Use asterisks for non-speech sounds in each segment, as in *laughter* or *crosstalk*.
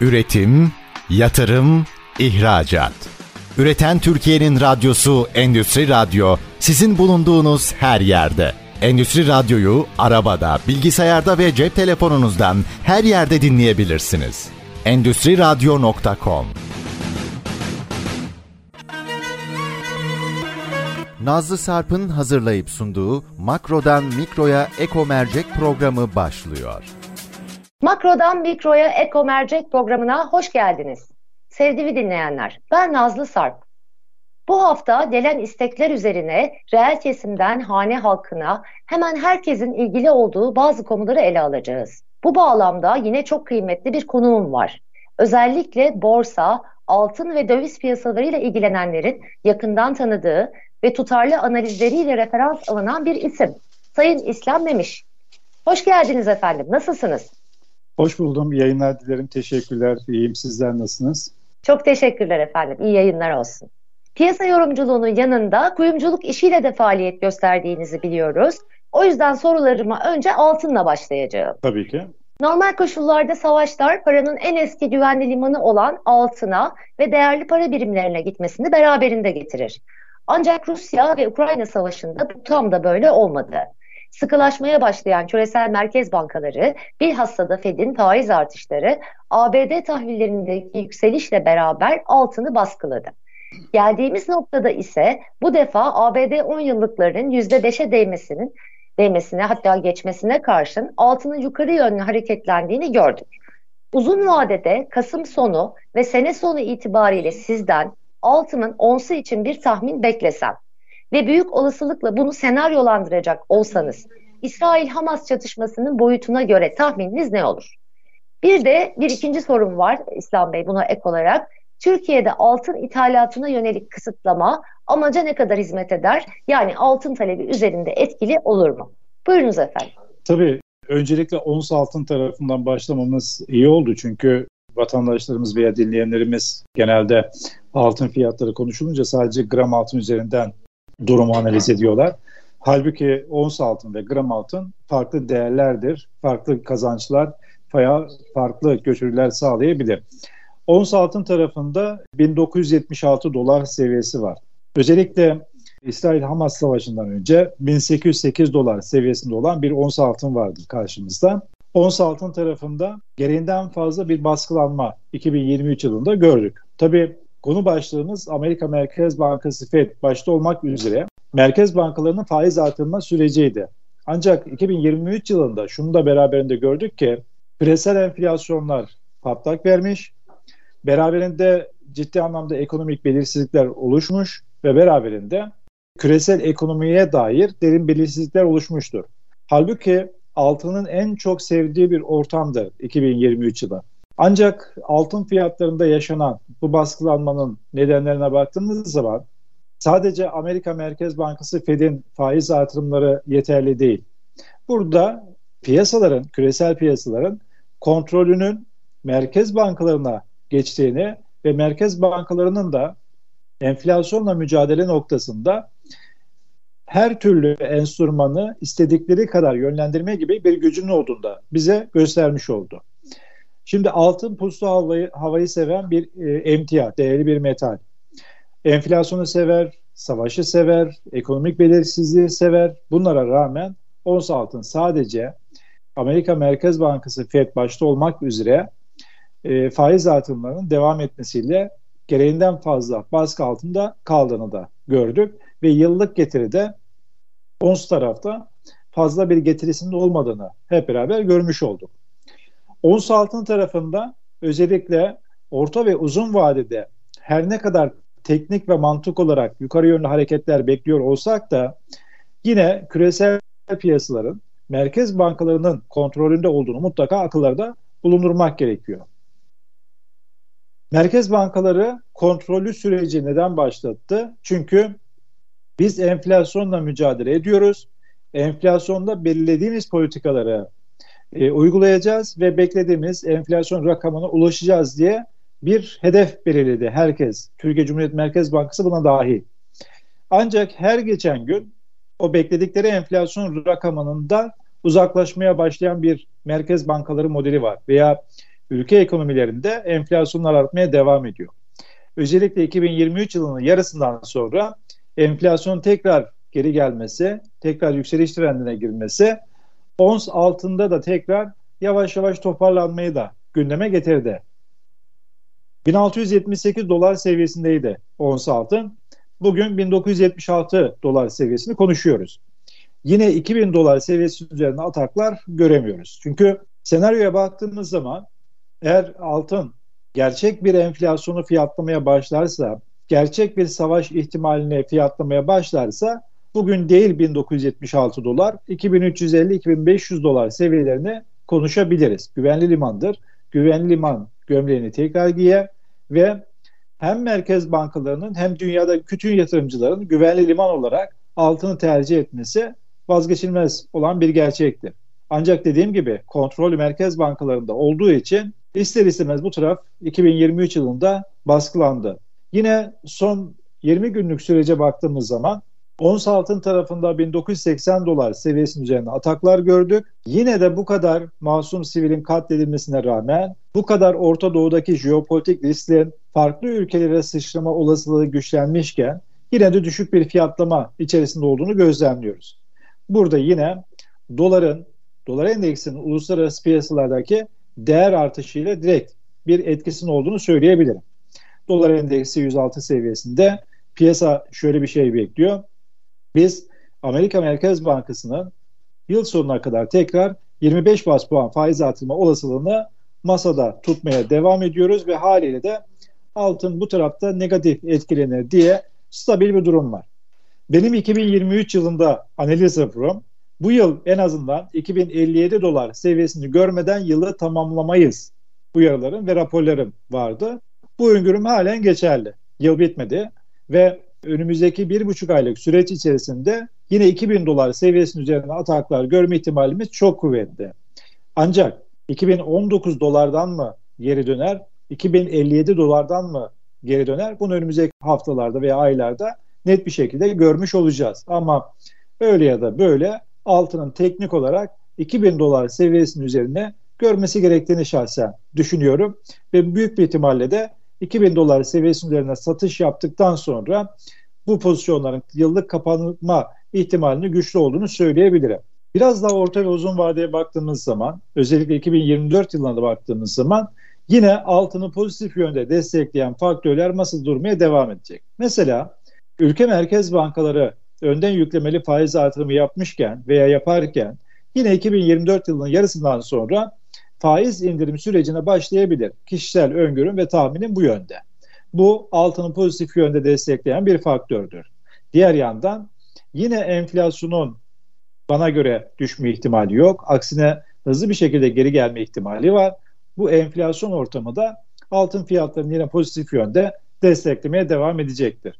Üretim, yatırım, ihracat. Üreten Türkiye'nin radyosu Endüstri Radyo sizin bulunduğunuz her yerde. Endüstri Radyo'yu arabada, bilgisayarda ve cep telefonunuzdan her yerde dinleyebilirsiniz. Endüstri Radyo.com Nazlı Sarp'ın hazırlayıp sunduğu Makro'dan Mikro'ya Eko Mercek programı başlıyor. Makro'dan Mikro'ya Eko Mercek programına hoş geldiniz. Sevgili dinleyenler, ben Nazlı Sarp. Bu hafta gelen istekler üzerine reel kesimden hane halkına hemen herkesin ilgili olduğu bazı konuları ele alacağız. Bu bağlamda yine çok kıymetli bir konuğum var. Özellikle borsa, altın ve döviz piyasalarıyla ilgilenenlerin yakından tanıdığı ve tutarlı analizleriyle referans alınan bir isim. Sayın İslam Memiş. Hoş geldiniz efendim. Nasılsınız? Hoş buldum. Yayınlar dilerim. Teşekkürler. İyiyim. Sizler nasılsınız? Çok teşekkürler efendim. İyi yayınlar olsun. Piyasa yorumculuğunun yanında kuyumculuk işiyle de faaliyet gösterdiğinizi biliyoruz. O yüzden sorularıma önce altınla başlayacağım. Tabii ki. Normal koşullarda savaşlar paranın en eski güvenli limanı olan altına ve değerli para birimlerine gitmesini beraberinde getirir. Ancak Rusya ve Ukrayna savaşında bu tam da böyle olmadı. Sıkılaşmaya başlayan küresel merkez bankaları, bilhassa da Fed'in faiz artışları ABD tahvillerindeki yükselişle beraber altını baskıladı. Geldiğimiz noktada ise bu defa ABD 10 yıllıkların %5'e değmesinin değmesine hatta geçmesine karşın altının yukarı yönlü hareketlendiğini gördük. Uzun vadede Kasım sonu ve sene sonu itibariyle sizden altının onsu için bir tahmin beklesem ve büyük olasılıkla bunu senaryolandıracak olsanız İsrail-Hamas çatışmasının boyutuna göre tahmininiz ne olur? Bir de bir ikinci sorum var İslam Bey buna ek olarak. Türkiye'de altın ithalatına yönelik kısıtlama amaca ne kadar hizmet eder? Yani altın talebi üzerinde etkili olur mu? Buyurunuz efendim. Tabii öncelikle ons altın tarafından başlamamız iyi oldu çünkü vatandaşlarımız veya dinleyenlerimiz genelde altın fiyatları konuşulunca sadece gram altın üzerinden durumu analiz ediyorlar. Halbuki ons altın ve gram altın farklı değerlerdir, farklı kazançlar, farklı götürüler sağlayabilir. Ons altın tarafında 1976 dolar seviyesi var. Özellikle İsrail-Hamas savaşından önce 1808 dolar seviyesinde olan bir ons altın vardı karşımızda. Ons altın tarafında gereğinden fazla bir baskılanma 2023 yılında gördük. Tabii konu başlığımız Amerika Merkez Bankası Fed başta olmak üzere merkez bankalarının faiz artırma süreciydi. Ancak 2023 yılında şunu da beraberinde gördük ki küresel enflasyonlar patlak vermiş, beraberinde ciddi anlamda ekonomik belirsizlikler oluşmuş ve beraberinde küresel ekonomiye dair derin belirsizlikler oluşmuştur. Halbuki altının en çok sevdiği bir ortamdır 2023 yılı. Ancak altın fiyatlarında yaşanan bu baskılanmanın nedenlerine baktığımız zaman sadece Amerika Merkez Bankası Fed'in faiz artırımları yeterli değil. Burada piyasaların, küresel piyasaların kontrolünün merkez bankalarına geçtiğini ve merkez bankalarının da enflasyonla mücadele noktasında her türlü enstrümanı istedikleri kadar yönlendirme gibi bir gücünün olduğunda bize göstermiş oldu. Şimdi altın puslu havayı, havayı seven bir e, emtia, değerli bir metal. Enflasyonu sever, savaşı sever, ekonomik belirsizliği sever. Bunlara rağmen ons altın sadece Amerika Merkez Bankası FED başta olmak üzere e, faiz artımlarının devam etmesiyle gereğinden fazla baskı altında kaldığını da gördük ve yıllık getiride ons tarafta fazla bir getirisinin olmadığını hep beraber görmüş olduk. Ons altın tarafında özellikle orta ve uzun vadede her ne kadar teknik ve mantık olarak yukarı yönlü hareketler bekliyor olsak da yine küresel piyasaların merkez bankalarının kontrolünde olduğunu mutlaka akıllarda bulundurmak gerekiyor. Merkez bankaları kontrollü süreci neden başlattı? Çünkü biz enflasyonla mücadele ediyoruz. Enflasyonda belirlediğimiz politikaları e, uygulayacağız ve beklediğimiz enflasyon rakamına ulaşacağız diye bir hedef belirledi herkes. Türkiye Cumhuriyet Merkez Bankası buna dahil. Ancak her geçen gün o bekledikleri enflasyon rakamından uzaklaşmaya başlayan bir merkez bankaları modeli var veya ülke ekonomilerinde enflasyonlar artmaya devam ediyor. Özellikle 2023 yılının yarısından sonra enflasyon tekrar geri gelmesi, tekrar yükseliş trendine girmesi, ons altında da tekrar yavaş yavaş toparlanmayı da gündeme getirdi. 1678 dolar seviyesindeydi ons altın. Bugün 1976 dolar seviyesini konuşuyoruz. Yine 2000 dolar seviyesi üzerinde ataklar göremiyoruz. Çünkü senaryoya baktığımız zaman eğer altın gerçek bir enflasyonu fiyatlamaya başlarsa, gerçek bir savaş ihtimalini fiyatlamaya başlarsa bugün değil 1976 dolar, 2350-2500 dolar seviyelerini konuşabiliriz. Güvenli limandır. Güvenli liman gömleğini tekrar giyer ve hem merkez bankalarının hem dünyada bütün yatırımcıların güvenli liman olarak altını tercih etmesi vazgeçilmez olan bir gerçektir. Ancak dediğim gibi kontrol merkez bankalarında olduğu için ister istemez bu taraf 2023 yılında baskılandı. Yine son 20 günlük sürece baktığımız zaman Ons altın tarafında 1980 dolar seviyesinin üzerinde ataklar gördük. Yine de bu kadar masum sivilin katledilmesine rağmen bu kadar Orta Doğu'daki jeopolitik risklerin farklı ülkelere sıçrama olasılığı güçlenmişken yine de düşük bir fiyatlama içerisinde olduğunu gözlemliyoruz. Burada yine doların, dolar endeksinin uluslararası piyasalardaki değer artışıyla direkt bir etkisinin olduğunu söyleyebilirim. Dolar endeksi 106 seviyesinde piyasa şöyle bir şey bekliyor. Biz Amerika Merkez Bankası'nın yıl sonuna kadar tekrar 25 bas puan faiz artırma olasılığını masada tutmaya devam ediyoruz ve haliyle de altın bu tarafta negatif etkilenir diye stabil bir durum var. Benim 2023 yılında analiz raporum bu yıl en azından 2057 dolar seviyesini görmeden yılı tamamlamayız uyarılarım ve raporlarım vardı. Bu öngörüm halen geçerli. Yıl bitmedi ve önümüzdeki bir buçuk aylık süreç içerisinde yine 2000 dolar seviyesinin üzerinde ataklar görme ihtimalimiz çok kuvvetli. Ancak 2019 dolardan mı geri döner, 2057 dolardan mı geri döner? Bunu önümüzdeki haftalarda veya aylarda net bir şekilde görmüş olacağız. Ama öyle ya da böyle altının teknik olarak 2000 dolar seviyesinin üzerine görmesi gerektiğini şahsen düşünüyorum. Ve büyük bir ihtimalle de 2000 dolar seviyesinin üzerine satış yaptıktan sonra bu pozisyonların yıllık kapanma ihtimalini güçlü olduğunu söyleyebilirim. Biraz daha orta ve uzun vadeye baktığımız zaman özellikle 2024 yılına da baktığımız zaman yine altını pozitif yönde destekleyen faktörler masada durmaya devam edecek. Mesela ülke merkez bankaları önden yüklemeli faiz artırımı yapmışken veya yaparken yine 2024 yılının yarısından sonra faiz indirim sürecine başlayabilir. Kişisel öngörüm ve tahminim bu yönde. Bu altını pozitif yönde destekleyen bir faktördür. Diğer yandan yine enflasyonun bana göre düşme ihtimali yok. Aksine hızlı bir şekilde geri gelme ihtimali var. Bu enflasyon ortamı da altın fiyatlarını yine pozitif yönde desteklemeye devam edecektir.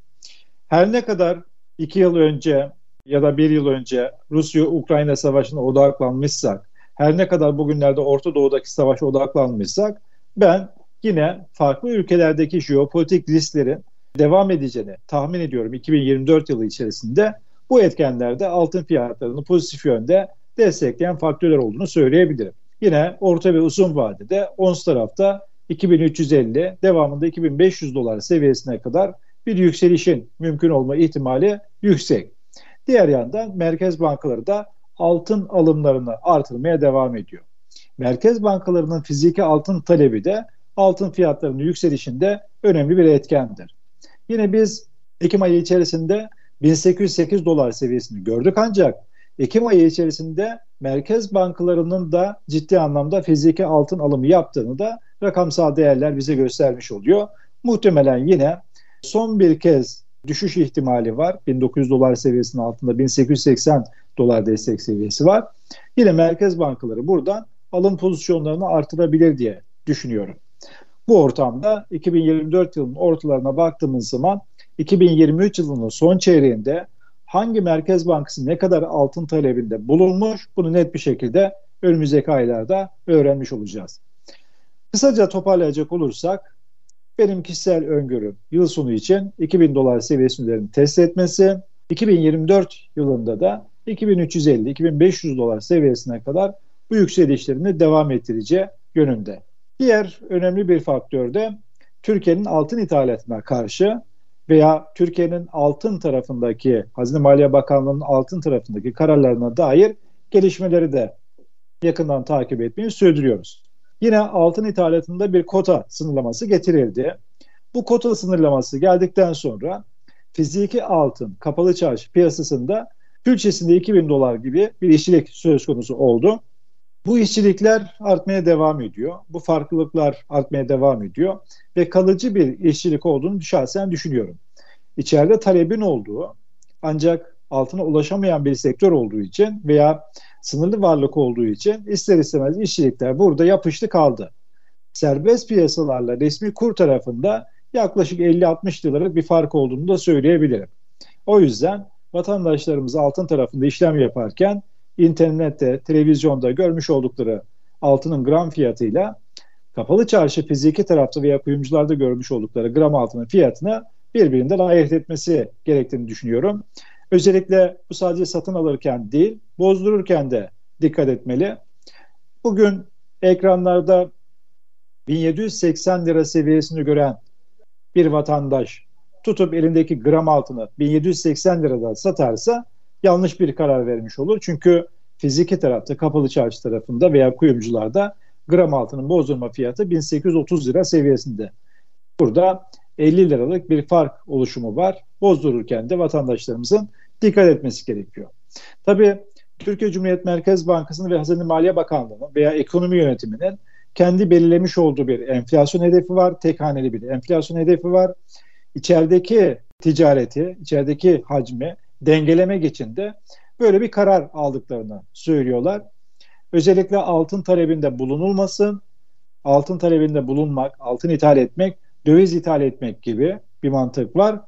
Her ne kadar iki yıl önce ya da bir yıl önce Rusya-Ukrayna savaşına odaklanmışsak, her ne kadar bugünlerde Orta Doğu'daki savaşa odaklanmışsak, ben yine farklı ülkelerdeki jeopolitik risklerin devam edeceğini tahmin ediyorum 2024 yılı içerisinde bu etkenlerde altın fiyatlarını pozitif yönde destekleyen faktörler olduğunu söyleyebilirim. Yine orta ve uzun vadede ons tarafta 2350 devamında 2500 dolar seviyesine kadar bir yükselişin mümkün olma ihtimali yüksek. Diğer yandan merkez bankaları da altın alımlarını artırmaya devam ediyor. Merkez bankalarının fiziki altın talebi de altın fiyatlarının yükselişinde önemli bir etkendir. Yine biz Ekim ayı içerisinde 1808 dolar seviyesini gördük ancak Ekim ayı içerisinde merkez bankalarının da ciddi anlamda fiziki altın alımı yaptığını da rakamsal değerler bize göstermiş oluyor. Muhtemelen yine son bir kez düşüş ihtimali var. 1900 dolar seviyesinin altında 1880 dolar destek seviyesi var. Yine merkez bankaları buradan alım pozisyonlarını artırabilir diye düşünüyorum. Bu ortamda 2024 yılının ortalarına baktığımız zaman 2023 yılının son çeyreğinde hangi merkez bankası ne kadar altın talebinde bulunmuş bunu net bir şekilde önümüzdeki aylarda öğrenmiş olacağız. Kısaca toparlayacak olursak benim kişisel öngörüm yıl sonu için 2000 dolar seviyesinin test etmesi, 2024 yılında da 2350-2500 dolar seviyesine kadar bu yükselişlerini devam ettireceği yönünde. Diğer önemli bir faktör de Türkiye'nin altın ithalatına karşı veya Türkiye'nin altın tarafındaki Hazine Maliye Bakanlığı'nın altın tarafındaki kararlarına dair gelişmeleri de yakından takip etmeyi sürdürüyoruz. Yine altın ithalatında bir kota sınırlaması getirildi. Bu kota sınırlaması geldikten sonra fiziki altın kapalı çarşı piyasasında külçesinde 2000 dolar gibi bir işçilik söz konusu oldu. Bu işçilikler artmaya devam ediyor. Bu farklılıklar artmaya devam ediyor ve kalıcı bir işçilik olduğunu şahsen düşünüyorum. İçeride talebin olduğu ancak altına ulaşamayan bir sektör olduğu için veya sınırlı varlık olduğu için ister istemez işçilikler burada yapıştı kaldı. Serbest piyasalarla resmi kur tarafında yaklaşık 50-60 liralık bir fark olduğunu da söyleyebilirim. O yüzden vatandaşlarımız altın tarafında işlem yaparken internette, televizyonda görmüş oldukları altının gram fiyatıyla kapalı çarşı fiziki tarafta veya kuyumcularda görmüş oldukları gram altının fiyatını birbirinden ayırt etmesi gerektiğini düşünüyorum. Özellikle bu sadece satın alırken değil, bozdururken de dikkat etmeli. Bugün ekranlarda 1780 lira seviyesini gören bir vatandaş tutup elindeki gram altını 1780 lirada satarsa yanlış bir karar vermiş olur. Çünkü fiziki tarafta kapalı çarşı tarafında veya kuyumcularda gram altının bozdurma fiyatı 1830 lira seviyesinde. Burada 50 liralık bir fark oluşumu var. Bozdururken de vatandaşlarımızın dikkat etmesi gerekiyor. Tabii Türkiye Cumhuriyet Merkez Bankası'nın ve Hazine Maliye Bakanlığı'nın veya ekonomi yönetiminin kendi belirlemiş olduğu bir enflasyon hedefi var. Tek haneli bir enflasyon hedefi var. İçerideki ticareti, içerideki hacmi dengelemek için de böyle bir karar aldıklarını söylüyorlar. Özellikle altın talebinde bulunulmasın, altın talebinde bulunmak, altın ithal etmek, döviz ithal etmek gibi bir mantık var.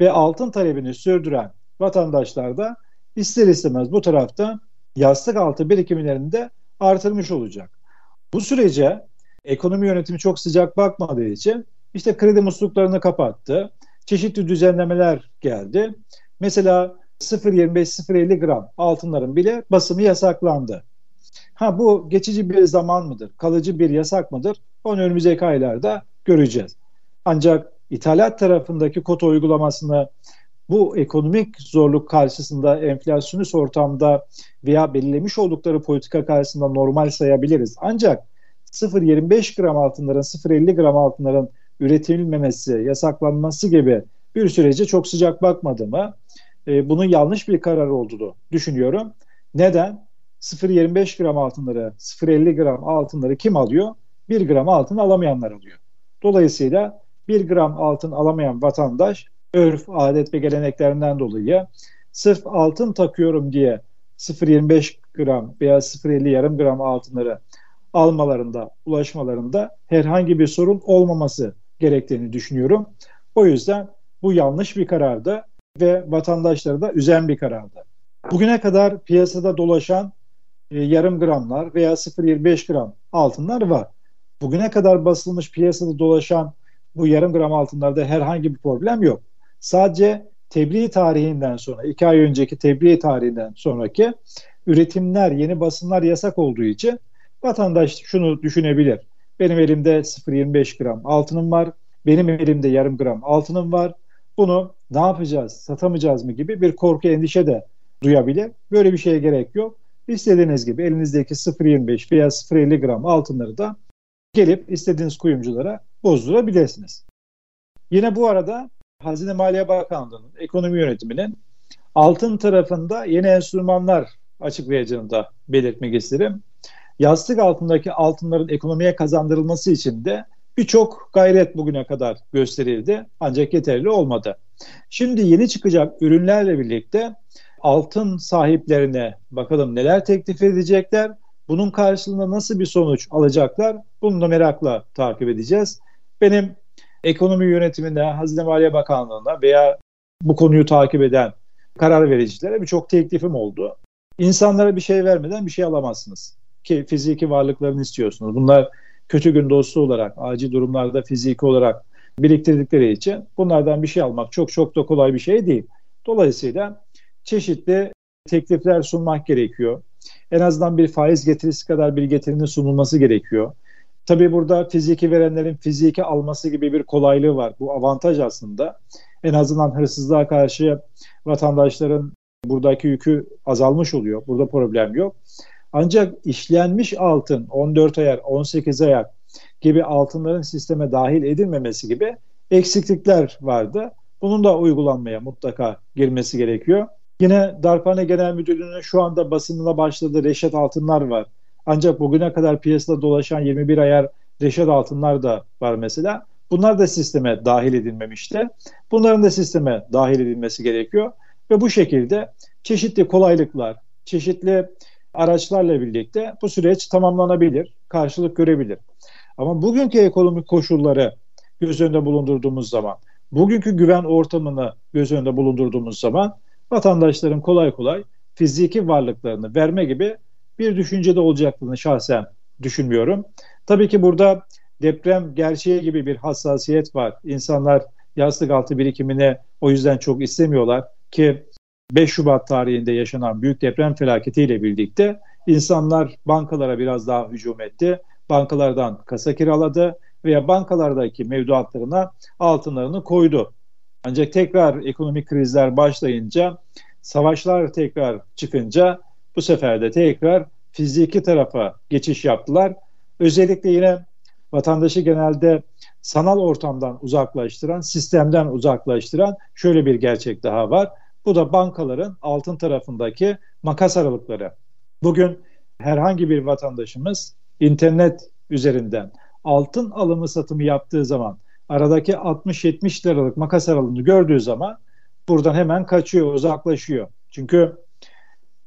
Ve altın talebini sürdüren vatandaşlar da ister istemez bu tarafta yastık altı birikimlerini de artırmış olacak. Bu sürece ekonomi yönetimi çok sıcak bakmadığı için işte kredi musluklarını kapattı. Çeşitli düzenlemeler geldi. Mesela 0.25-0.50 gram altınların bile basımı yasaklandı. Ha bu geçici bir zaman mıdır? Kalıcı bir yasak mıdır? Onu önümüzdeki aylarda göreceğiz. Ancak ithalat tarafındaki kota uygulamasını bu ekonomik zorluk karşısında enflasyonist ortamda veya belirlemiş oldukları politika karşısında normal sayabiliriz. Ancak 0.25 gram altınların 0.50 gram altınların üretilmemesi, yasaklanması gibi bir sürece çok sıcak bakmadığımı, e, bunun yanlış bir karar olduğunu düşünüyorum. Neden? 0.25 gram altınları, 0.50 gram altınları kim alıyor? 1 gram altın alamayanlar alıyor. Dolayısıyla 1 gram altın alamayan vatandaş örf, adet ve geleneklerinden dolayı sırf altın takıyorum diye 0.25 gram veya 0.50 yarım gram altınları almalarında, ulaşmalarında herhangi bir sorun olmaması gerektiğini düşünüyorum. O yüzden bu yanlış bir karardı ve vatandaşları da üzen bir karardı. Bugüne kadar piyasada dolaşan e, yarım gramlar veya 0.25 gram altınlar var. Bugüne kadar basılmış piyasada dolaşan bu yarım gram altınlarda herhangi bir problem yok. Sadece tebliğ tarihinden sonra, iki ay önceki tebliğ tarihinden sonraki üretimler, yeni basınlar yasak olduğu için vatandaş şunu düşünebilir. Benim elimde 0.25 gram altınım var. Benim elimde yarım gram altınım var. Bunu ne yapacağız, satamayacağız mı gibi bir korku, endişe de duyabilir. Böyle bir şeye gerek yok. İstediğiniz gibi elinizdeki 0.25 veya 0.50 gram altınları da gelip istediğiniz kuyumculara bozdurabilirsiniz. Yine bu arada Hazine Maliye Bakanlığı'nın ekonomi yönetiminin altın tarafında yeni enstrümanlar açıklayacağını da belirtmek isterim. Yastık altındaki altınların ekonomiye kazandırılması için de birçok gayret bugüne kadar gösterildi ancak yeterli olmadı. Şimdi yeni çıkacak ürünlerle birlikte altın sahiplerine bakalım neler teklif edecekler, bunun karşılığında nasıl bir sonuç alacaklar bunu da merakla takip edeceğiz. Benim ekonomi yönetiminde, Hazine Maliye Bakanlığı'na veya bu konuyu takip eden karar vericilere birçok teklifim oldu. İnsanlara bir şey vermeden bir şey alamazsınız. Ki fiziki varlıklarını istiyorsunuz. Bunlar kötü gün dostu olarak, acil durumlarda fiziki olarak biriktirdikleri için bunlardan bir şey almak çok çok da kolay bir şey değil. Dolayısıyla çeşitli teklifler sunmak gerekiyor. En azından bir faiz getirisi kadar bir getirinin sunulması gerekiyor Tabii burada fiziki verenlerin fiziki alması gibi bir kolaylığı var. Bu avantaj aslında. En azından hırsızlığa karşı vatandaşların buradaki yükü azalmış oluyor. Burada problem yok. Ancak işlenmiş altın 14 ayar, 18 ayar gibi altınların sisteme dahil edilmemesi gibi eksiklikler vardı. Bunun da uygulanmaya mutlaka girmesi gerekiyor. Yine Darphane Genel Müdürlüğü'nün şu anda basınına başladığı reşet altınlar var. Ancak bugüne kadar piyasada dolaşan 21 ayar reşet altınlar da var mesela. Bunlar da sisteme dahil edilmemişti. Bunların da sisteme dahil edilmesi gerekiyor. Ve bu şekilde çeşitli kolaylıklar, çeşitli araçlarla birlikte bu süreç tamamlanabilir, karşılık görebilir. Ama bugünkü ekonomik koşulları göz önünde bulundurduğumuz zaman, bugünkü güven ortamını göz önünde bulundurduğumuz zaman vatandaşların kolay kolay fiziki varlıklarını verme gibi bir düşüncede olacaklarını şahsen düşünmüyorum. Tabii ki burada deprem gerçeği gibi bir hassasiyet var. İnsanlar yastık altı birikimini o yüzden çok istemiyorlar ki 5 Şubat tarihinde yaşanan büyük deprem felaketiyle birlikte insanlar bankalara biraz daha hücum etti. Bankalardan kasa kiraladı veya bankalardaki mevduatlarına altınlarını koydu. Ancak tekrar ekonomik krizler başlayınca, savaşlar tekrar çıkınca bu sefer de tekrar fiziki tarafa geçiş yaptılar. Özellikle yine vatandaşı genelde sanal ortamdan uzaklaştıran, sistemden uzaklaştıran şöyle bir gerçek daha var. Bu da bankaların altın tarafındaki makas aralıkları. Bugün herhangi bir vatandaşımız internet üzerinden altın alımı satımı yaptığı zaman aradaki 60-70 liralık makas aralığını gördüğü zaman buradan hemen kaçıyor, uzaklaşıyor. Çünkü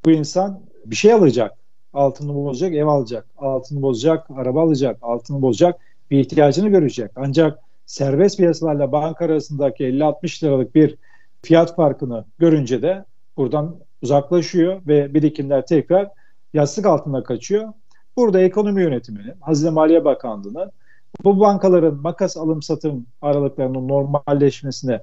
bu insan bir şey alacak. Altını bozacak, ev alacak. Altını bozacak, araba alacak. Altını bozacak, bir ihtiyacını görecek. Ancak serbest piyasalarla banka arasındaki 50-60 liralık bir fiyat farkını görünce de buradan uzaklaşıyor ve birikimler tekrar yastık altına kaçıyor. Burada ekonomi yönetiminin, Hazine Maliye Bakanlığı'nın bu bankaların makas alım satım aralıklarının normalleşmesine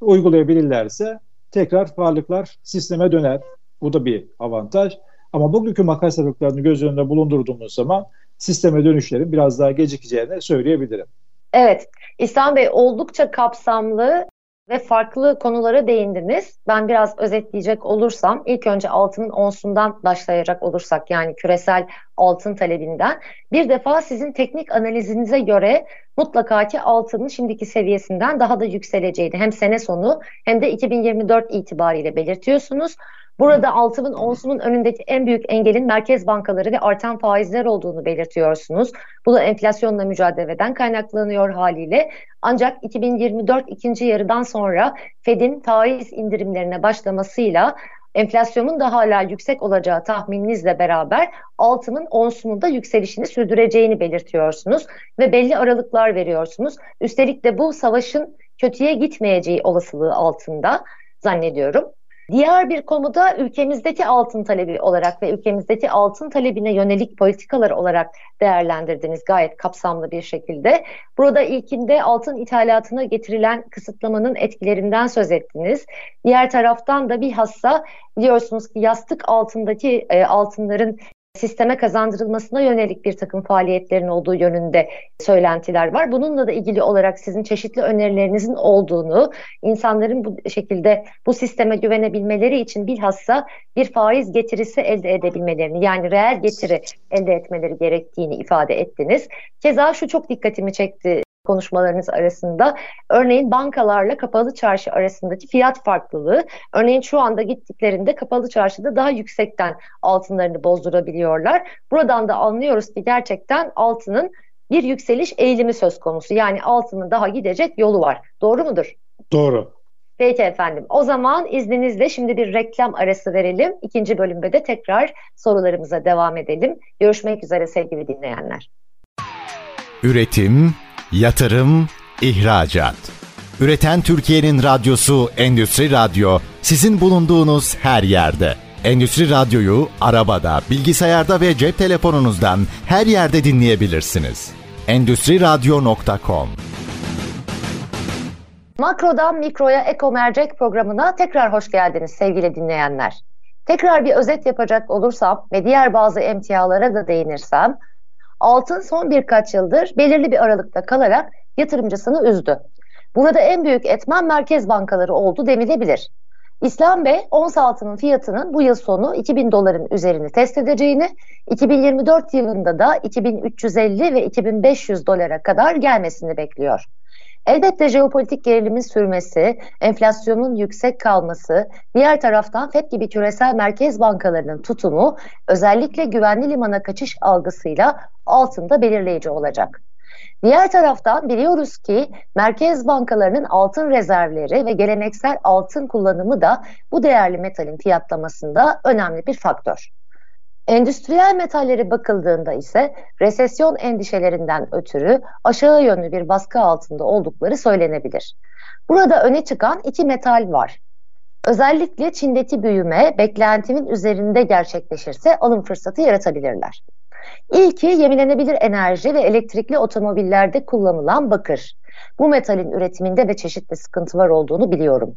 uygulayabilirlerse tekrar varlıklar sisteme döner. Bu da bir avantaj. Ama bugünkü makas aralıklarını göz önünde bulundurduğumuz zaman sisteme dönüşlerin biraz daha gecikeceğini söyleyebilirim. Evet, İhsan Bey oldukça kapsamlı ve farklı konulara değindiniz. Ben biraz özetleyecek olursam ilk önce altının onsundan başlayacak olursak yani küresel altın talebinden bir defa sizin teknik analizinize göre mutlaka ki altının şimdiki seviyesinden daha da yükseleceğini hem sene sonu hem de 2024 itibariyle belirtiyorsunuz. Burada altının onsunun önündeki en büyük engelin merkez bankaları ve artan faizler olduğunu belirtiyorsunuz. Bu da enflasyonla mücadeleden kaynaklanıyor haliyle. Ancak 2024 ikinci yarıdan sonra Fed'in faiz indirimlerine başlamasıyla enflasyonun da hala yüksek olacağı tahmininizle beraber altının onsunun da yükselişini sürdüreceğini belirtiyorsunuz ve belli aralıklar veriyorsunuz. Üstelik de bu savaşın kötüye gitmeyeceği olasılığı altında zannediyorum. Diğer bir konuda ülkemizdeki altın talebi olarak ve ülkemizdeki altın talebine yönelik politikalar olarak değerlendirdiniz gayet kapsamlı bir şekilde. Burada ilkinde altın ithalatına getirilen kısıtlamanın etkilerinden söz ettiniz. Diğer taraftan da bir hassa biliyorsunuz ki yastık altındaki e, altınların sisteme kazandırılmasına yönelik bir takım faaliyetlerin olduğu yönünde söylentiler var. Bununla da ilgili olarak sizin çeşitli önerilerinizin olduğunu, insanların bu şekilde bu sisteme güvenebilmeleri için bilhassa bir faiz getirisi elde edebilmelerini yani reel getiri elde etmeleri gerektiğini ifade ettiniz. Keza şu çok dikkatimi çekti konuşmalarınız arasında. Örneğin bankalarla kapalı çarşı arasındaki fiyat farklılığı. Örneğin şu anda gittiklerinde kapalı çarşıda daha yüksekten altınlarını bozdurabiliyorlar. Buradan da anlıyoruz ki gerçekten altının bir yükseliş eğilimi söz konusu. Yani altının daha gidecek yolu var. Doğru mudur? Doğru. Peki efendim. O zaman izninizle şimdi bir reklam arası verelim. İkinci bölümde de tekrar sorularımıza devam edelim. Görüşmek üzere sevgili dinleyenler. Üretim, Yatırım, ihracat. Üreten Türkiye'nin radyosu Endüstri Radyo sizin bulunduğunuz her yerde. Endüstri Radyo'yu arabada, bilgisayarda ve cep telefonunuzdan her yerde dinleyebilirsiniz. Endüstri Radyo.com Makrodan Mikro'ya Eko Mercek programına tekrar hoş geldiniz sevgili dinleyenler. Tekrar bir özet yapacak olursam ve diğer bazı emtialara da değinirsem, Altın son birkaç yıldır belirli bir aralıkta kalarak yatırımcısını üzdü. Burada en büyük etmen merkez bankaları oldu denilebilir. İslam Bey ons altının fiyatının bu yıl sonu 2000 doların üzerini test edeceğini, 2024 yılında da 2350 ve 2500 dolara kadar gelmesini bekliyor. Elbette jeopolitik gerilimin sürmesi, enflasyonun yüksek kalması, diğer taraftan FED gibi küresel merkez bankalarının tutumu özellikle güvenli limana kaçış algısıyla altında belirleyici olacak. Diğer taraftan biliyoruz ki merkez bankalarının altın rezervleri ve geleneksel altın kullanımı da bu değerli metalin fiyatlamasında önemli bir faktör. Endüstriyel metallere bakıldığında ise resesyon endişelerinden ötürü aşağı yönlü bir baskı altında oldukları söylenebilir. Burada öne çıkan iki metal var. Özellikle Çin'deki büyüme beklentimin üzerinde gerçekleşirse alım fırsatı yaratabilirler. İlki yenilenebilir enerji ve elektrikli otomobillerde kullanılan bakır. Bu metalin üretiminde de çeşitli sıkıntılar olduğunu biliyorum.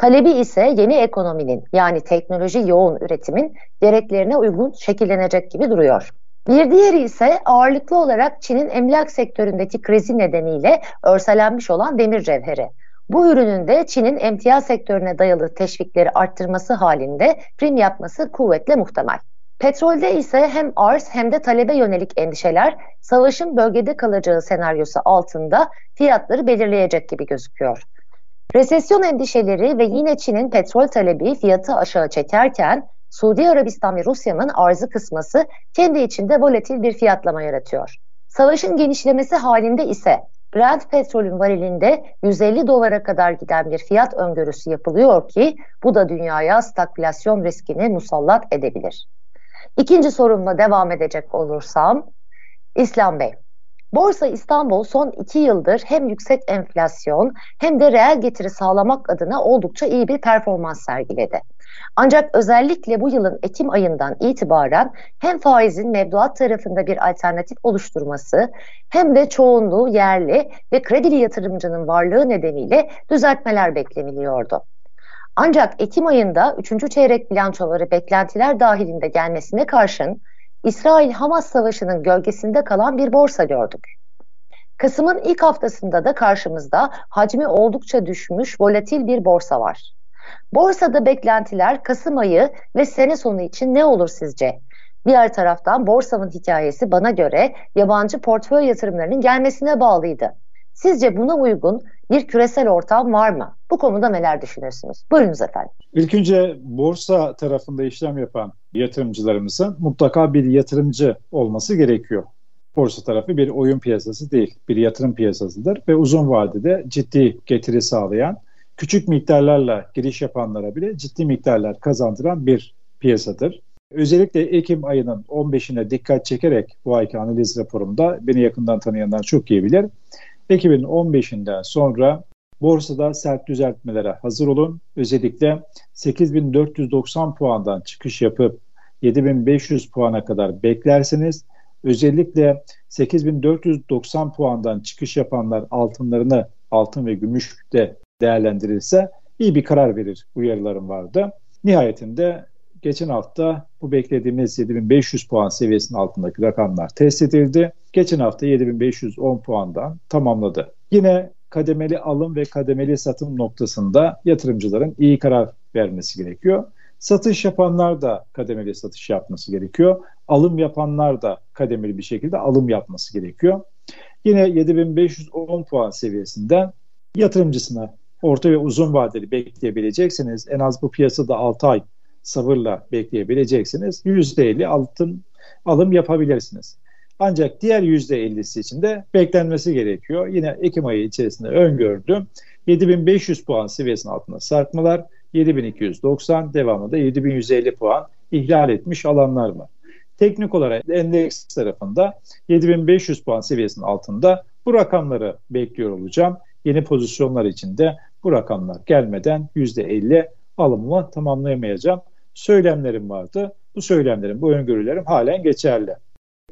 Talebi ise yeni ekonominin yani teknoloji yoğun üretimin gereklerine uygun şekillenecek gibi duruyor. Bir diğeri ise ağırlıklı olarak Çin'in emlak sektöründeki krizi nedeniyle örselenmiş olan demir cevheri. Bu ürünün de Çin'in emtia sektörüne dayalı teşvikleri arttırması halinde prim yapması kuvvetle muhtemel. Petrolde ise hem arz hem de talebe yönelik endişeler savaşın bölgede kalacağı senaryosu altında fiyatları belirleyecek gibi gözüküyor. Resesyon endişeleri ve yine Çin'in petrol talebi fiyatı aşağı çekerken Suudi Arabistan ve Rusya'nın arzı kısması kendi içinde volatil bir fiyatlama yaratıyor. Savaşın genişlemesi halinde ise Brent petrolün varilinde 150 dolara kadar giden bir fiyat öngörüsü yapılıyor ki bu da dünyaya stagflasyon riskini musallat edebilir. İkinci sorumla devam edecek olursam, İslam Bey. Borsa İstanbul son iki yıldır hem yüksek enflasyon hem de reel getiri sağlamak adına oldukça iyi bir performans sergiledi. Ancak özellikle bu yılın Ekim ayından itibaren hem faizin mevduat tarafında bir alternatif oluşturması hem de çoğunluğu yerli ve kredili yatırımcının varlığı nedeniyle düzeltmeler bekleniliyordu. Ancak Ekim ayında 3. çeyrek bilançoları beklentiler dahilinde gelmesine karşın İsrail-Hamas savaşının gölgesinde kalan bir borsa gördük. Kasım'ın ilk haftasında da karşımızda hacmi oldukça düşmüş volatil bir borsa var. Borsada beklentiler Kasım ayı ve sene sonu için ne olur sizce? Diğer taraftan borsanın hikayesi bana göre yabancı portföy yatırımlarının gelmesine bağlıydı. Sizce buna uygun bir küresel ortam var mı? Bu konuda neler düşünüyorsunuz? Buyurunuz efendim. İlk önce borsa tarafında işlem yapan yatırımcılarımızın mutlaka bir yatırımcı olması gerekiyor. Borsa tarafı bir oyun piyasası değil, bir yatırım piyasasıdır ve uzun vadede ciddi getiri sağlayan, küçük miktarlarla giriş yapanlara bile ciddi miktarlar kazandıran bir piyasadır. Özellikle Ekim ayının 15'ine dikkat çekerek bu ayki analiz raporumda beni yakından tanıyanlar çok iyi bilir. Ekim'in 15'inden sonra borsada sert düzeltmelere hazır olun. Özellikle 8490 puandan çıkış yapıp 7500 puana kadar beklersiniz. Özellikle 8490 puandan çıkış yapanlar altınlarını altın ve gümüşte değerlendirirse iyi bir karar verir uyarılarım vardı. Nihayetinde geçen hafta bu beklediğimiz 7500 puan seviyesinin altındaki rakamlar test edildi. Geçen hafta 7510 puandan tamamladı. Yine kademeli alım ve kademeli satım noktasında yatırımcıların iyi karar vermesi gerekiyor. Satış yapanlar da kademeli satış yapması gerekiyor. Alım yapanlar da kademeli bir şekilde alım yapması gerekiyor. Yine 7510 puan seviyesinden yatırımcısına orta ve uzun vadeli bekleyebileceksiniz. En az bu piyasada 6 ay sabırla bekleyebileceksiniz. %50 altın alım yapabilirsiniz. Ancak diğer %50'si için de beklenmesi gerekiyor. Yine Ekim ayı içerisinde öngördüm. 7500 puan seviyesinin altında sarkmalar, 7290 devamında 7150 puan ihlal etmiş alanlar var. Teknik olarak endeks tarafında 7500 puan seviyesinin altında bu rakamları bekliyor olacağım. Yeni pozisyonlar için de bu rakamlar gelmeden %50 alımımı tamamlayamayacağım. Söylemlerim vardı. Bu söylemlerim, bu öngörülerim halen geçerli.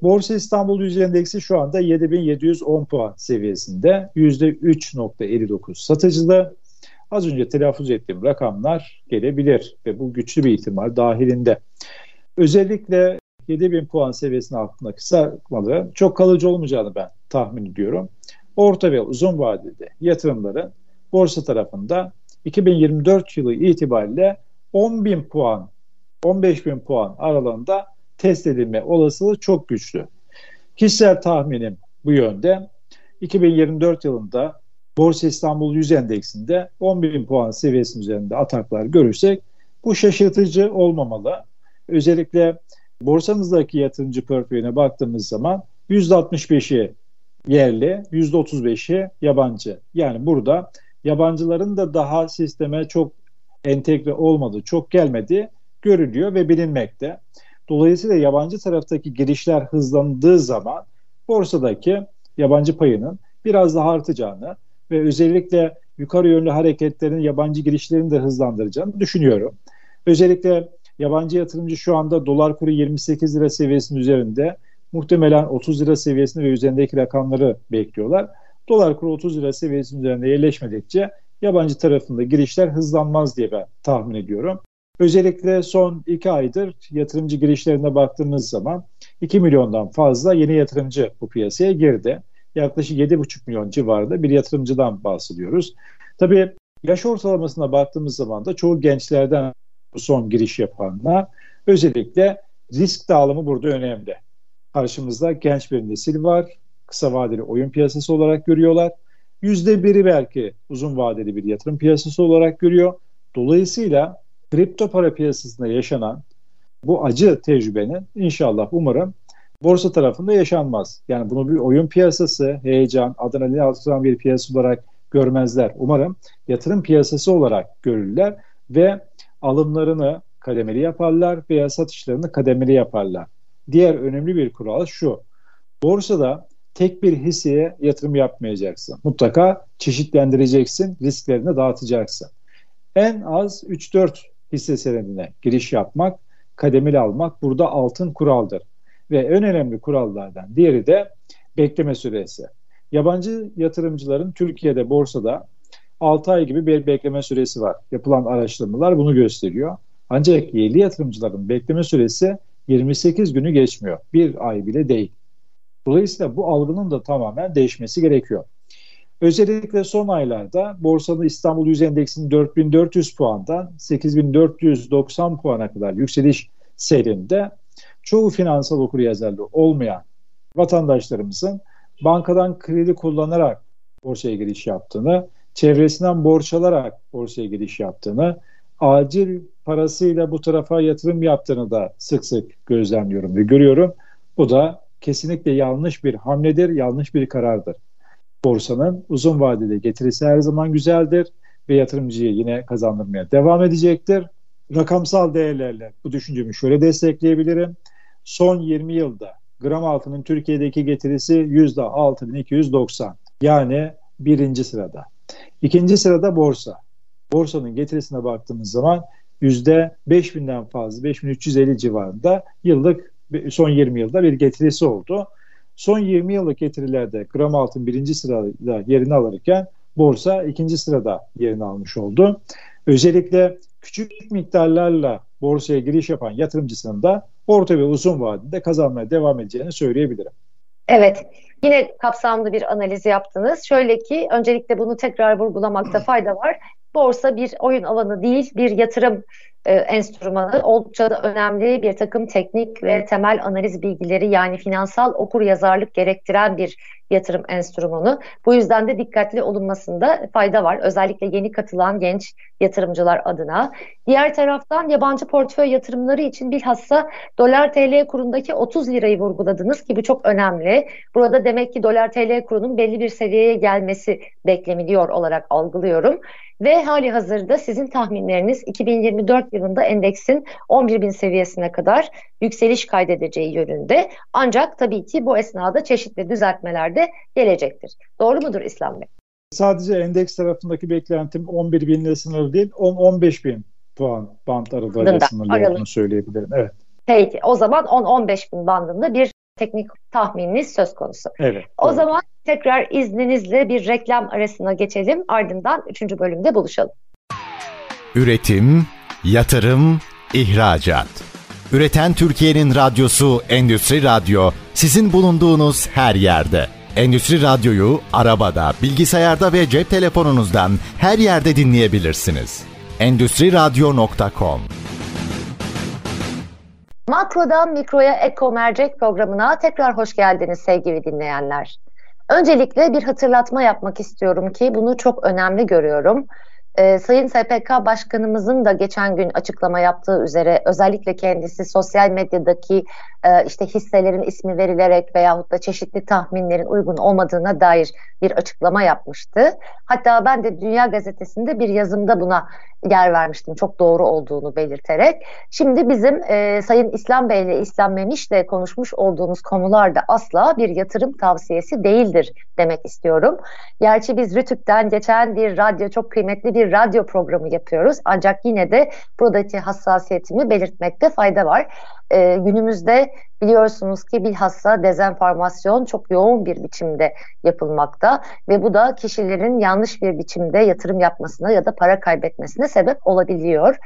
Borsa İstanbul Yüz Endeksi şu anda 7710 puan seviyesinde. %3.59 satıcılı. Az önce telaffuz ettiğim rakamlar gelebilir ve bu güçlü bir ihtimal dahilinde. Özellikle 7000 puan seviyesinin altında kısaltmaları çok kalıcı olmayacağını ben tahmin ediyorum. Orta ve uzun vadede yatırımların borsa tarafında 2024 yılı itibariyle 10.000 puan, 15.000 puan aralığında test edilme olasılığı çok güçlü. Kişisel tahminim bu yönde. 2024 yılında Borsa İstanbul 100 endeksinde 11.000 puan seviyesinin üzerinde ataklar görürsek bu şaşırtıcı olmamalı. Özellikle borsamızdaki yatırımcı portföyüne baktığımız zaman %65'i yerli, %35'i yabancı. Yani burada yabancıların da daha sisteme çok entegre olmadığı, çok gelmediği görülüyor ve bilinmekte. Dolayısıyla yabancı taraftaki girişler hızlandığı zaman borsadaki yabancı payının biraz daha artacağını ve özellikle yukarı yönlü hareketlerin yabancı girişlerini de hızlandıracağını düşünüyorum. Özellikle yabancı yatırımcı şu anda dolar kuru 28 lira seviyesinin üzerinde muhtemelen 30 lira seviyesini ve üzerindeki rakamları bekliyorlar. Dolar kuru 30 lira seviyesinin üzerinde yerleşmedikçe yabancı tarafında girişler hızlanmaz diye ben tahmin ediyorum. Özellikle son iki aydır yatırımcı girişlerine baktığımız zaman 2 milyondan fazla yeni yatırımcı bu piyasaya girdi. Yaklaşık 7,5 milyon civarında bir yatırımcıdan bahsediyoruz. Tabii yaş ortalamasına baktığımız zaman da çoğu gençlerden son giriş yapanlar özellikle risk dağılımı burada önemli. Karşımızda genç bir nesil var. Kısa vadeli oyun piyasası olarak görüyorlar. Yüzde biri belki uzun vadeli bir yatırım piyasası olarak görüyor. Dolayısıyla kripto para piyasasında yaşanan bu acı tecrübenin inşallah umarım borsa tarafında yaşanmaz. Yani bunu bir oyun piyasası, heyecan, adrenalin artıran bir piyasa olarak görmezler. Umarım yatırım piyasası olarak görürler ve alımlarını kademeli yaparlar veya satışlarını kademeli yaparlar. Diğer önemli bir kural şu. Borsada tek bir hisseye yatırım yapmayacaksın. Mutlaka çeşitlendireceksin, risklerini dağıtacaksın. En az 3-4 hisse senedine giriş yapmak, kademeli almak burada altın kuraldır. Ve en önemli kurallardan diğeri de bekleme süresi. Yabancı yatırımcıların Türkiye'de borsada 6 ay gibi bir bekleme süresi var. Yapılan araştırmalar bunu gösteriyor. Ancak yerli yatırımcıların bekleme süresi 28 günü geçmiyor. Bir ay bile değil. Dolayısıyla bu algının da tamamen değişmesi gerekiyor. Özellikle son aylarda borsanın İstanbul 100 endeksinin 4400 puandan 8490 puana kadar yükseliş seyrinde çoğu finansal okuryazarlığı olmayan vatandaşlarımızın bankadan kredi kullanarak borsaya giriş yaptığını, çevresinden borç alarak borsaya giriş yaptığını, acil parasıyla bu tarafa yatırım yaptığını da sık sık gözlemliyorum ve görüyorum. Bu da kesinlikle yanlış bir hamledir, yanlış bir karardır. Borsanın uzun vadede getirisi her zaman güzeldir ve yatırımcıyı yine kazandırmaya devam edecektir. Rakamsal değerlerle bu düşüncemi şöyle destekleyebilirim. Son 20 yılda gram altının Türkiye'deki getirisi %6290. Yani birinci sırada. İkinci sırada borsa. Borsanın getirisine baktığımız zaman %5000'den fazla 5350 civarında yıllık son 20 yılda bir getirisi oldu. Son 20 yıllık getirilerde gram altın birinci sırada yerini alırken borsa ikinci sırada yerini almış oldu. Özellikle küçük miktarlarla borsaya giriş yapan yatırımcısının da orta ve uzun vadede kazanmaya devam edeceğini söyleyebilirim. Evet, yine kapsamlı bir analiz yaptınız. Şöyle ki öncelikle bunu tekrar vurgulamakta *clears throat* fayda var. Borsa bir oyun alanı değil, bir yatırım e, enstrümanı oldukça da önemli bir takım teknik ve temel analiz bilgileri yani finansal okur yazarlık gerektiren bir yatırım enstrümanı. Bu yüzden de dikkatli olunmasında fayda var. Özellikle yeni katılan genç yatırımcılar adına. Diğer taraftan yabancı portföy yatırımları için bilhassa dolar TL kurundaki 30 lirayı vurguladınız ki bu çok önemli. Burada demek ki dolar TL kurunun belli bir seviyeye gelmesi bekleniliyor olarak algılıyorum. Ve hali hazırda sizin tahminleriniz 2024 yılında endeksin 11 bin seviyesine kadar yükseliş kaydedeceği yönünde. Ancak tabii ki bu esnada çeşitli düzeltmeler de gelecektir. Doğru mudur İslam Bey? Sadece endeks tarafındaki beklentim 11 binle sınırlı değil, 10-15 bin puan band aralığıyla sınırlı olduğunu söyleyebilirim. Evet. Peki o zaman 10-15 bin bandında bir teknik tahmininiz söz konusu. Evet. O doğru. zaman tekrar izninizle bir reklam arasına geçelim. Ardından 3. bölümde buluşalım. Üretim, yatırım, ihracat. Üreten Türkiye'nin radyosu Endüstri Radyo sizin bulunduğunuz her yerde. Endüstri Radyo'yu arabada, bilgisayarda ve cep telefonunuzdan her yerde dinleyebilirsiniz. Endüstri Radyo.com Makrodan Mikro'ya Eko Mercek programına tekrar hoş geldiniz sevgili dinleyenler. Öncelikle bir hatırlatma yapmak istiyorum ki bunu çok önemli görüyorum. Ee, Sayın SPK Başkanımızın da geçen gün açıklama yaptığı üzere özellikle kendisi sosyal medyadaki e, işte hisselerin ismi verilerek veyahut da çeşitli tahminlerin uygun olmadığına dair bir açıklama yapmıştı. Hatta ben de Dünya Gazetesi'nde bir yazımda buna yer vermiştim çok doğru olduğunu belirterek. Şimdi bizim e, Sayın İslam Bey ile İslam Memiş ile konuşmuş olduğumuz konularda asla bir yatırım tavsiyesi değildir demek istiyorum. Gerçi biz Rütük'ten geçen bir radyo çok kıymetli bir radyo programı yapıyoruz. Ancak yine de buradaki hassasiyetimi belirtmekte fayda var e, günümüzde biliyorsunuz ki bilhassa dezenformasyon çok yoğun bir biçimde yapılmakta ve bu da kişilerin yanlış bir biçimde yatırım yapmasına ya da para kaybetmesine sebep olabiliyor.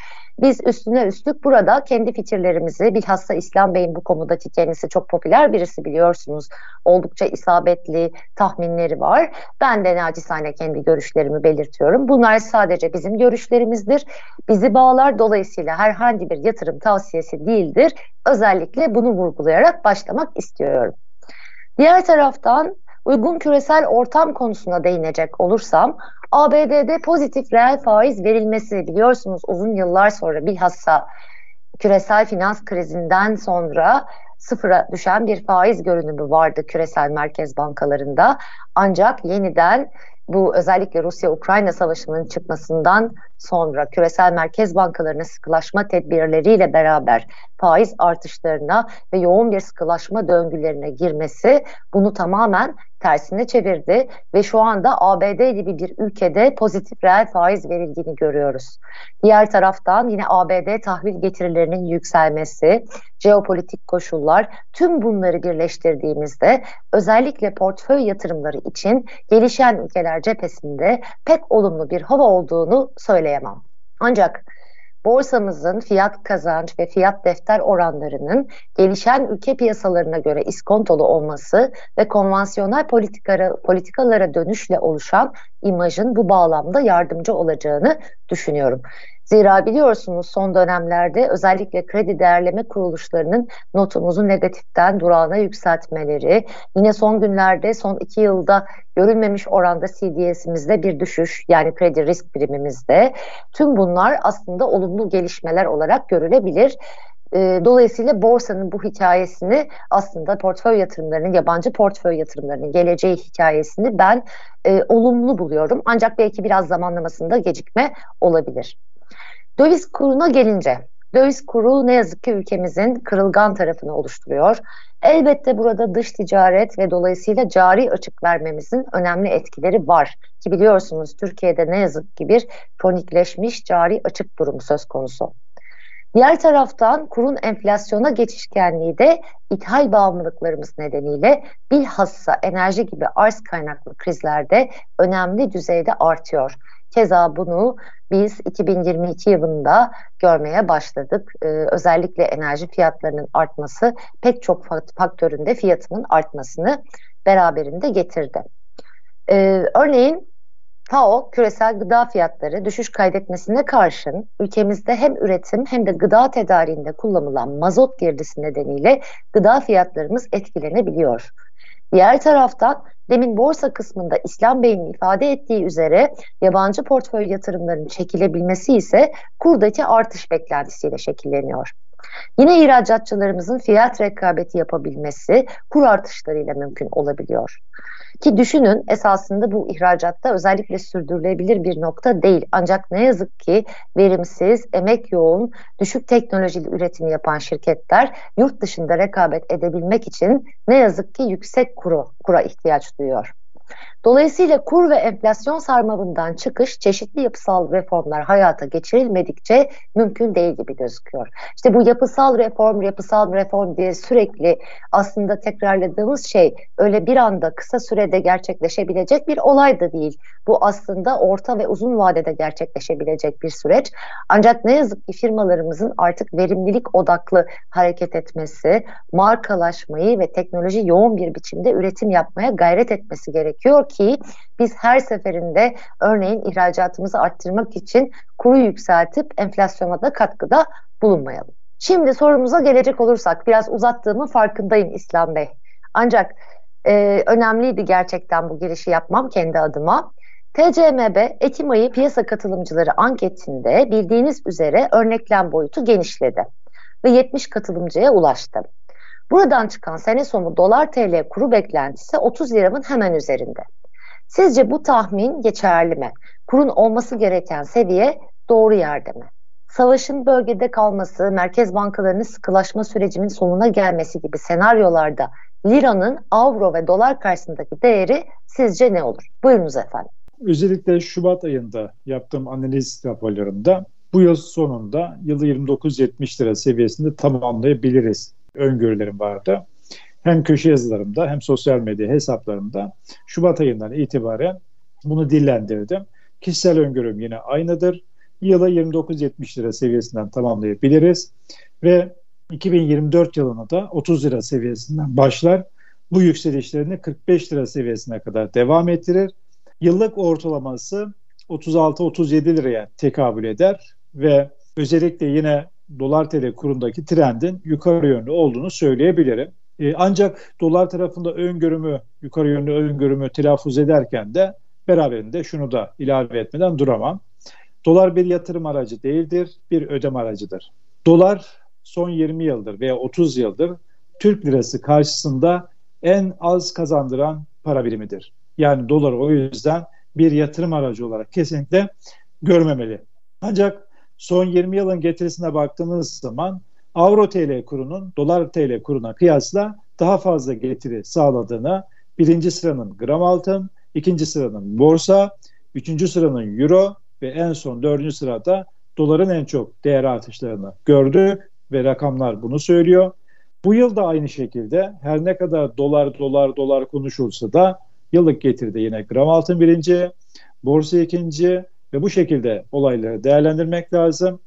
Biz üstüne üstlük burada kendi fikirlerimizi bilhassa İslam Bey'in bu konudaki kendisi çok popüler birisi biliyorsunuz. Oldukça isabetli tahminleri var. Ben de nacizane kendi görüşlerimi belirtiyorum. Bunlar sadece bizim görüşlerimizdir. Bizi bağlar dolayısıyla herhangi bir yatırım tavsiyesi değildir. Özellikle bunu vurgulayarak başlamak istiyorum. Diğer taraftan uygun küresel ortam konusuna değinecek olursam ABD'de pozitif reel faiz verilmesi biliyorsunuz uzun yıllar sonra bilhassa küresel finans krizinden sonra sıfıra düşen bir faiz görünümü vardı küresel merkez bankalarında. Ancak yeniden bu özellikle Rusya-Ukrayna savaşının çıkmasından sonra küresel merkez bankalarının sıkılaşma tedbirleriyle beraber faiz artışlarına ve yoğun bir sıkılaşma döngülerine girmesi bunu tamamen tersine çevirdi ve şu anda ABD gibi bir ülkede pozitif reel faiz verildiğini görüyoruz. Diğer taraftan yine ABD tahvil getirilerinin yükselmesi, jeopolitik koşullar tüm bunları birleştirdiğimizde özellikle portföy yatırımları için gelişen ülkeler cephesinde pek olumlu bir hava olduğunu söyleyemem. Ancak borsamızın fiyat kazanç ve fiyat defter oranlarının gelişen ülke piyasalarına göre iskontolu olması ve konvansiyonel politikalara, politikalara dönüşle oluşan imajın bu bağlamda yardımcı olacağını düşünüyorum. Zira biliyorsunuz son dönemlerde özellikle kredi değerleme kuruluşlarının notumuzu negatiften durağına yükseltmeleri, yine son günlerde son iki yılda görülmemiş oranda CDS'imizde bir düşüş yani kredi risk primimizde tüm bunlar aslında olumlu gelişmeler olarak görülebilir. Ee, dolayısıyla borsanın bu hikayesini aslında portföy yatırımlarının, yabancı portföy yatırımlarının geleceği hikayesini ben e, olumlu buluyorum. Ancak belki biraz zamanlamasında gecikme olabilir. Döviz kuruna gelince, döviz kuru ne yazık ki ülkemizin kırılgan tarafını oluşturuyor. Elbette burada dış ticaret ve dolayısıyla cari açık vermemizin önemli etkileri var. Ki biliyorsunuz Türkiye'de ne yazık ki bir kronikleşmiş cari açık durumu söz konusu. Diğer taraftan kurun enflasyona geçişkenliği de ithal bağımlılıklarımız nedeniyle bilhassa enerji gibi arz kaynaklı krizlerde önemli düzeyde artıyor. Keza bunu biz 2022 yılında görmeye başladık. Ee, özellikle enerji fiyatlarının artması pek çok faktöründe fiyatının artmasını beraberinde getirdi. Ee, örneğin FAO küresel gıda fiyatları düşüş kaydetmesine karşın ülkemizde hem üretim hem de gıda tedariğinde kullanılan mazot girdisi nedeniyle gıda fiyatlarımız etkilenebiliyor. Diğer taraftan demin borsa kısmında İslam Bey'in ifade ettiği üzere yabancı portföy yatırımlarının çekilebilmesi ise kurdaki artış beklentisiyle şekilleniyor. Yine ihracatçılarımızın fiyat rekabeti yapabilmesi kur artışlarıyla mümkün olabiliyor. Ki düşünün esasında bu ihracatta özellikle sürdürülebilir bir nokta değil. Ancak ne yazık ki verimsiz, emek yoğun, düşük teknolojili üretim yapan şirketler yurt dışında rekabet edebilmek için ne yazık ki yüksek kuru, kura ihtiyaç duyuyor. Dolayısıyla kur ve enflasyon sarmalından çıkış çeşitli yapısal reformlar hayata geçirilmedikçe mümkün değil gibi gözüküyor. İşte bu yapısal reform, yapısal reform diye sürekli aslında tekrarladığımız şey öyle bir anda kısa sürede gerçekleşebilecek bir olay da değil. Bu aslında orta ve uzun vadede gerçekleşebilecek bir süreç. Ancak ne yazık ki firmalarımızın artık verimlilik odaklı hareket etmesi, markalaşmayı ve teknoloji yoğun bir biçimde üretim yapmaya gayret etmesi gerekiyor ki biz her seferinde örneğin ihracatımızı arttırmak için kuru yükseltip enflasyona da katkıda bulunmayalım. Şimdi sorumuza gelecek olursak biraz uzattığımın farkındayım İslam Bey. Ancak e, önemliydi gerçekten bu girişi yapmam kendi adıma. TCMB Ekim ayı piyasa katılımcıları anketinde bildiğiniz üzere örneklem boyutu genişledi ve 70 katılımcıya ulaştı. Buradan çıkan sene sonu dolar TL kuru beklentisi 30 liranın hemen üzerinde. Sizce bu tahmin geçerli mi? Kurun olması gereken seviye doğru yerde mi? Savaşın bölgede kalması, merkez bankalarının sıkılaşma sürecinin sonuna gelmesi gibi senaryolarda liranın avro ve dolar karşısındaki değeri sizce ne olur? Buyurunuz efendim. Özellikle Şubat ayında yaptığım analiz raporlarında bu yıl sonunda yılı 29.70 lira seviyesinde tamamlayabiliriz öngörülerim vardı. Hem köşe yazılarımda hem sosyal medya hesaplarımda Şubat ayından itibaren bunu dillendirdim. Kişisel öngörüm yine aynıdır. Yıla 29.70 lira seviyesinden tamamlayabiliriz. Ve 2024 yılına da 30 lira seviyesinden başlar. Bu yükselişlerini 45 lira seviyesine kadar devam ettirir. Yıllık ortalaması 36-37 liraya tekabül eder ve özellikle yine dolar tl kurundaki trendin yukarı yönlü olduğunu söyleyebilirim. E, ancak dolar tarafında öngörümü, yukarı yönlü öngörümü telaffuz ederken de beraberinde şunu da ilave etmeden duramam. Dolar bir yatırım aracı değildir, bir ödeme aracıdır. Dolar son 20 yıldır veya 30 yıldır Türk lirası karşısında en az kazandıran para birimidir. Yani dolar o yüzden bir yatırım aracı olarak kesinlikle görmemeli. Ancak son 20 yılın getirisine baktığımız zaman Avro TL kurunun dolar TL kuruna kıyasla daha fazla getiri sağladığını birinci sıranın gram altın, ikinci sıranın borsa, üçüncü sıranın euro ve en son dördüncü sırada doların en çok değer artışlarını gördük ve rakamlar bunu söylüyor. Bu yıl da aynı şekilde her ne kadar dolar dolar dolar konuşulsa da yıllık getiride yine gram altın birinci, borsa ikinci, ve bu şekilde olayları değerlendirmek lazım.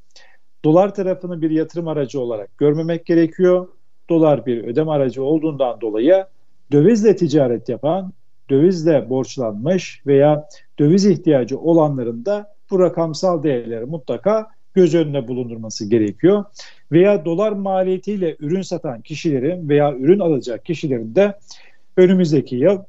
Dolar tarafını bir yatırım aracı olarak görmemek gerekiyor. Dolar bir ödeme aracı olduğundan dolayı dövizle ticaret yapan, dövizle borçlanmış veya döviz ihtiyacı olanların da bu rakamsal değerleri mutlaka göz önüne bulundurması gerekiyor. Veya dolar maliyetiyle ürün satan kişilerin veya ürün alacak kişilerin de önümüzdeki yıl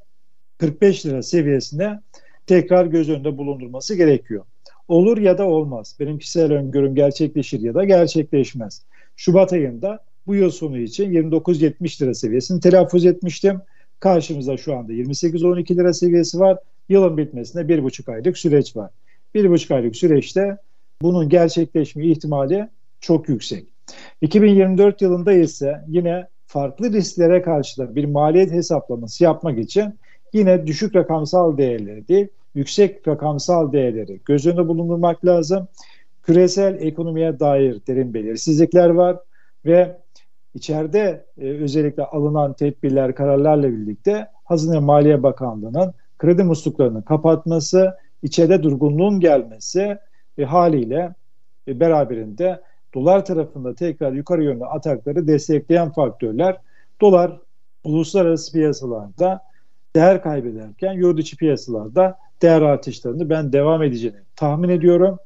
45 lira seviyesine tekrar göz önünde bulundurması gerekiyor. Olur ya da olmaz. Benim kişisel öngörüm gerçekleşir ya da gerçekleşmez. Şubat ayında bu yıl sonu için 29.70 lira seviyesini telaffuz etmiştim. Karşımızda şu anda 28-12 lira seviyesi var. Yılın bitmesine bir buçuk aylık süreç var. Bir buçuk aylık süreçte bunun gerçekleşme ihtimali çok yüksek. 2024 yılında ise yine farklı risklere karşı da bir maliyet hesaplaması yapmak için yine düşük rakamsal değerleri değil, yüksek rakamsal değerleri göz önünde bulundurmak lazım. Küresel ekonomiye dair derin belirsizlikler var ve içeride e, özellikle alınan tedbirler, kararlarla birlikte Hazine Maliye Bakanlığı'nın kredi musluklarını kapatması, içeride durgunluğun gelmesi ve haliyle e, beraberinde dolar tarafında tekrar yukarı yönlü atakları destekleyen faktörler. Dolar uluslararası piyasalarda değer kaybederken yurt içi piyasalarda değer artışlarını ben devam edeceğini tahmin ediyorum.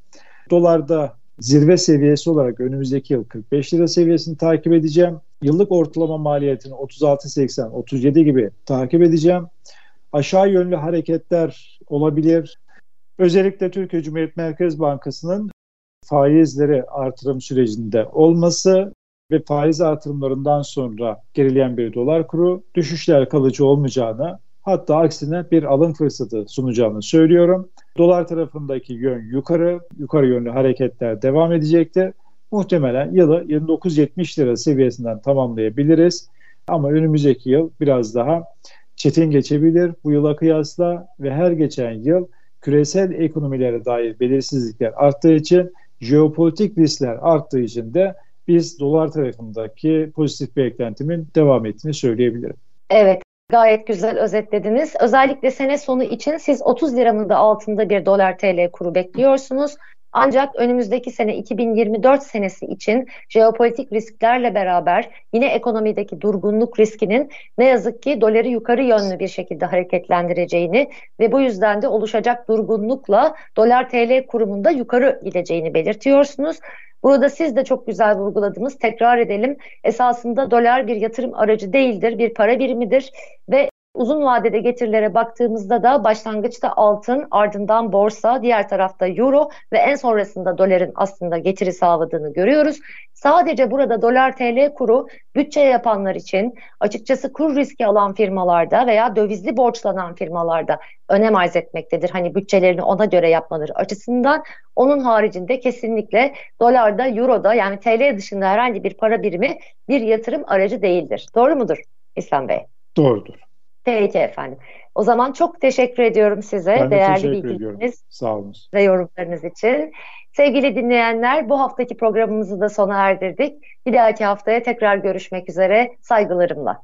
Dolarda zirve seviyesi olarak önümüzdeki yıl 45 lira seviyesini takip edeceğim. Yıllık ortalama maliyetini 36.80, 37 gibi takip edeceğim. Aşağı yönlü hareketler olabilir. Özellikle Türkiye Cumhuriyet Merkez Bankası'nın faizleri artırım sürecinde olması ve faiz artırımlarından sonra gerileyen bir dolar kuru düşüşler kalıcı olmayacağını Hatta aksine bir alım fırsatı sunacağını söylüyorum. Dolar tarafındaki yön yukarı, yukarı yönlü hareketler devam edecektir. Muhtemelen yılı 29.70 lira seviyesinden tamamlayabiliriz. Ama önümüzdeki yıl biraz daha çetin geçebilir bu yıla kıyasla ve her geçen yıl küresel ekonomilere dair belirsizlikler arttığı için jeopolitik riskler arttığı için de biz dolar tarafındaki pozitif beklentimin devam ettiğini söyleyebilirim. Evet, gayet güzel özetlediniz. Özellikle sene sonu için siz 30 liranın da altında bir dolar TL kuru bekliyorsunuz. Ancak önümüzdeki sene 2024 senesi için jeopolitik risklerle beraber yine ekonomideki durgunluk riskinin ne yazık ki doları yukarı yönlü bir şekilde hareketlendireceğini ve bu yüzden de oluşacak durgunlukla dolar TL kurumunda yukarı gideceğini belirtiyorsunuz. Burada siz de çok güzel vurguladınız. Tekrar edelim. Esasında dolar bir yatırım aracı değildir, bir para birimidir ve Uzun vadede getirilere baktığımızda da başlangıçta altın, ardından borsa, diğer tarafta euro ve en sonrasında doların aslında getiri sağladığını görüyoruz. Sadece burada dolar TL kuru bütçe yapanlar için açıkçası kur riski alan firmalarda veya dövizli borçlanan firmalarda önem arz etmektedir. Hani bütçelerini ona göre yapmaları açısından. Onun haricinde kesinlikle dolarda, euroda yani TL dışında herhangi bir para birimi bir yatırım aracı değildir. Doğru mudur İslam Bey? Doğrudur. Peki efendim. O zaman çok teşekkür ediyorum size ben de değerli bilgileriniz ve yorumlarınız için. Sevgili dinleyenler bu haftaki programımızı da sona erdirdik. Bir dahaki haftaya tekrar görüşmek üzere saygılarımla.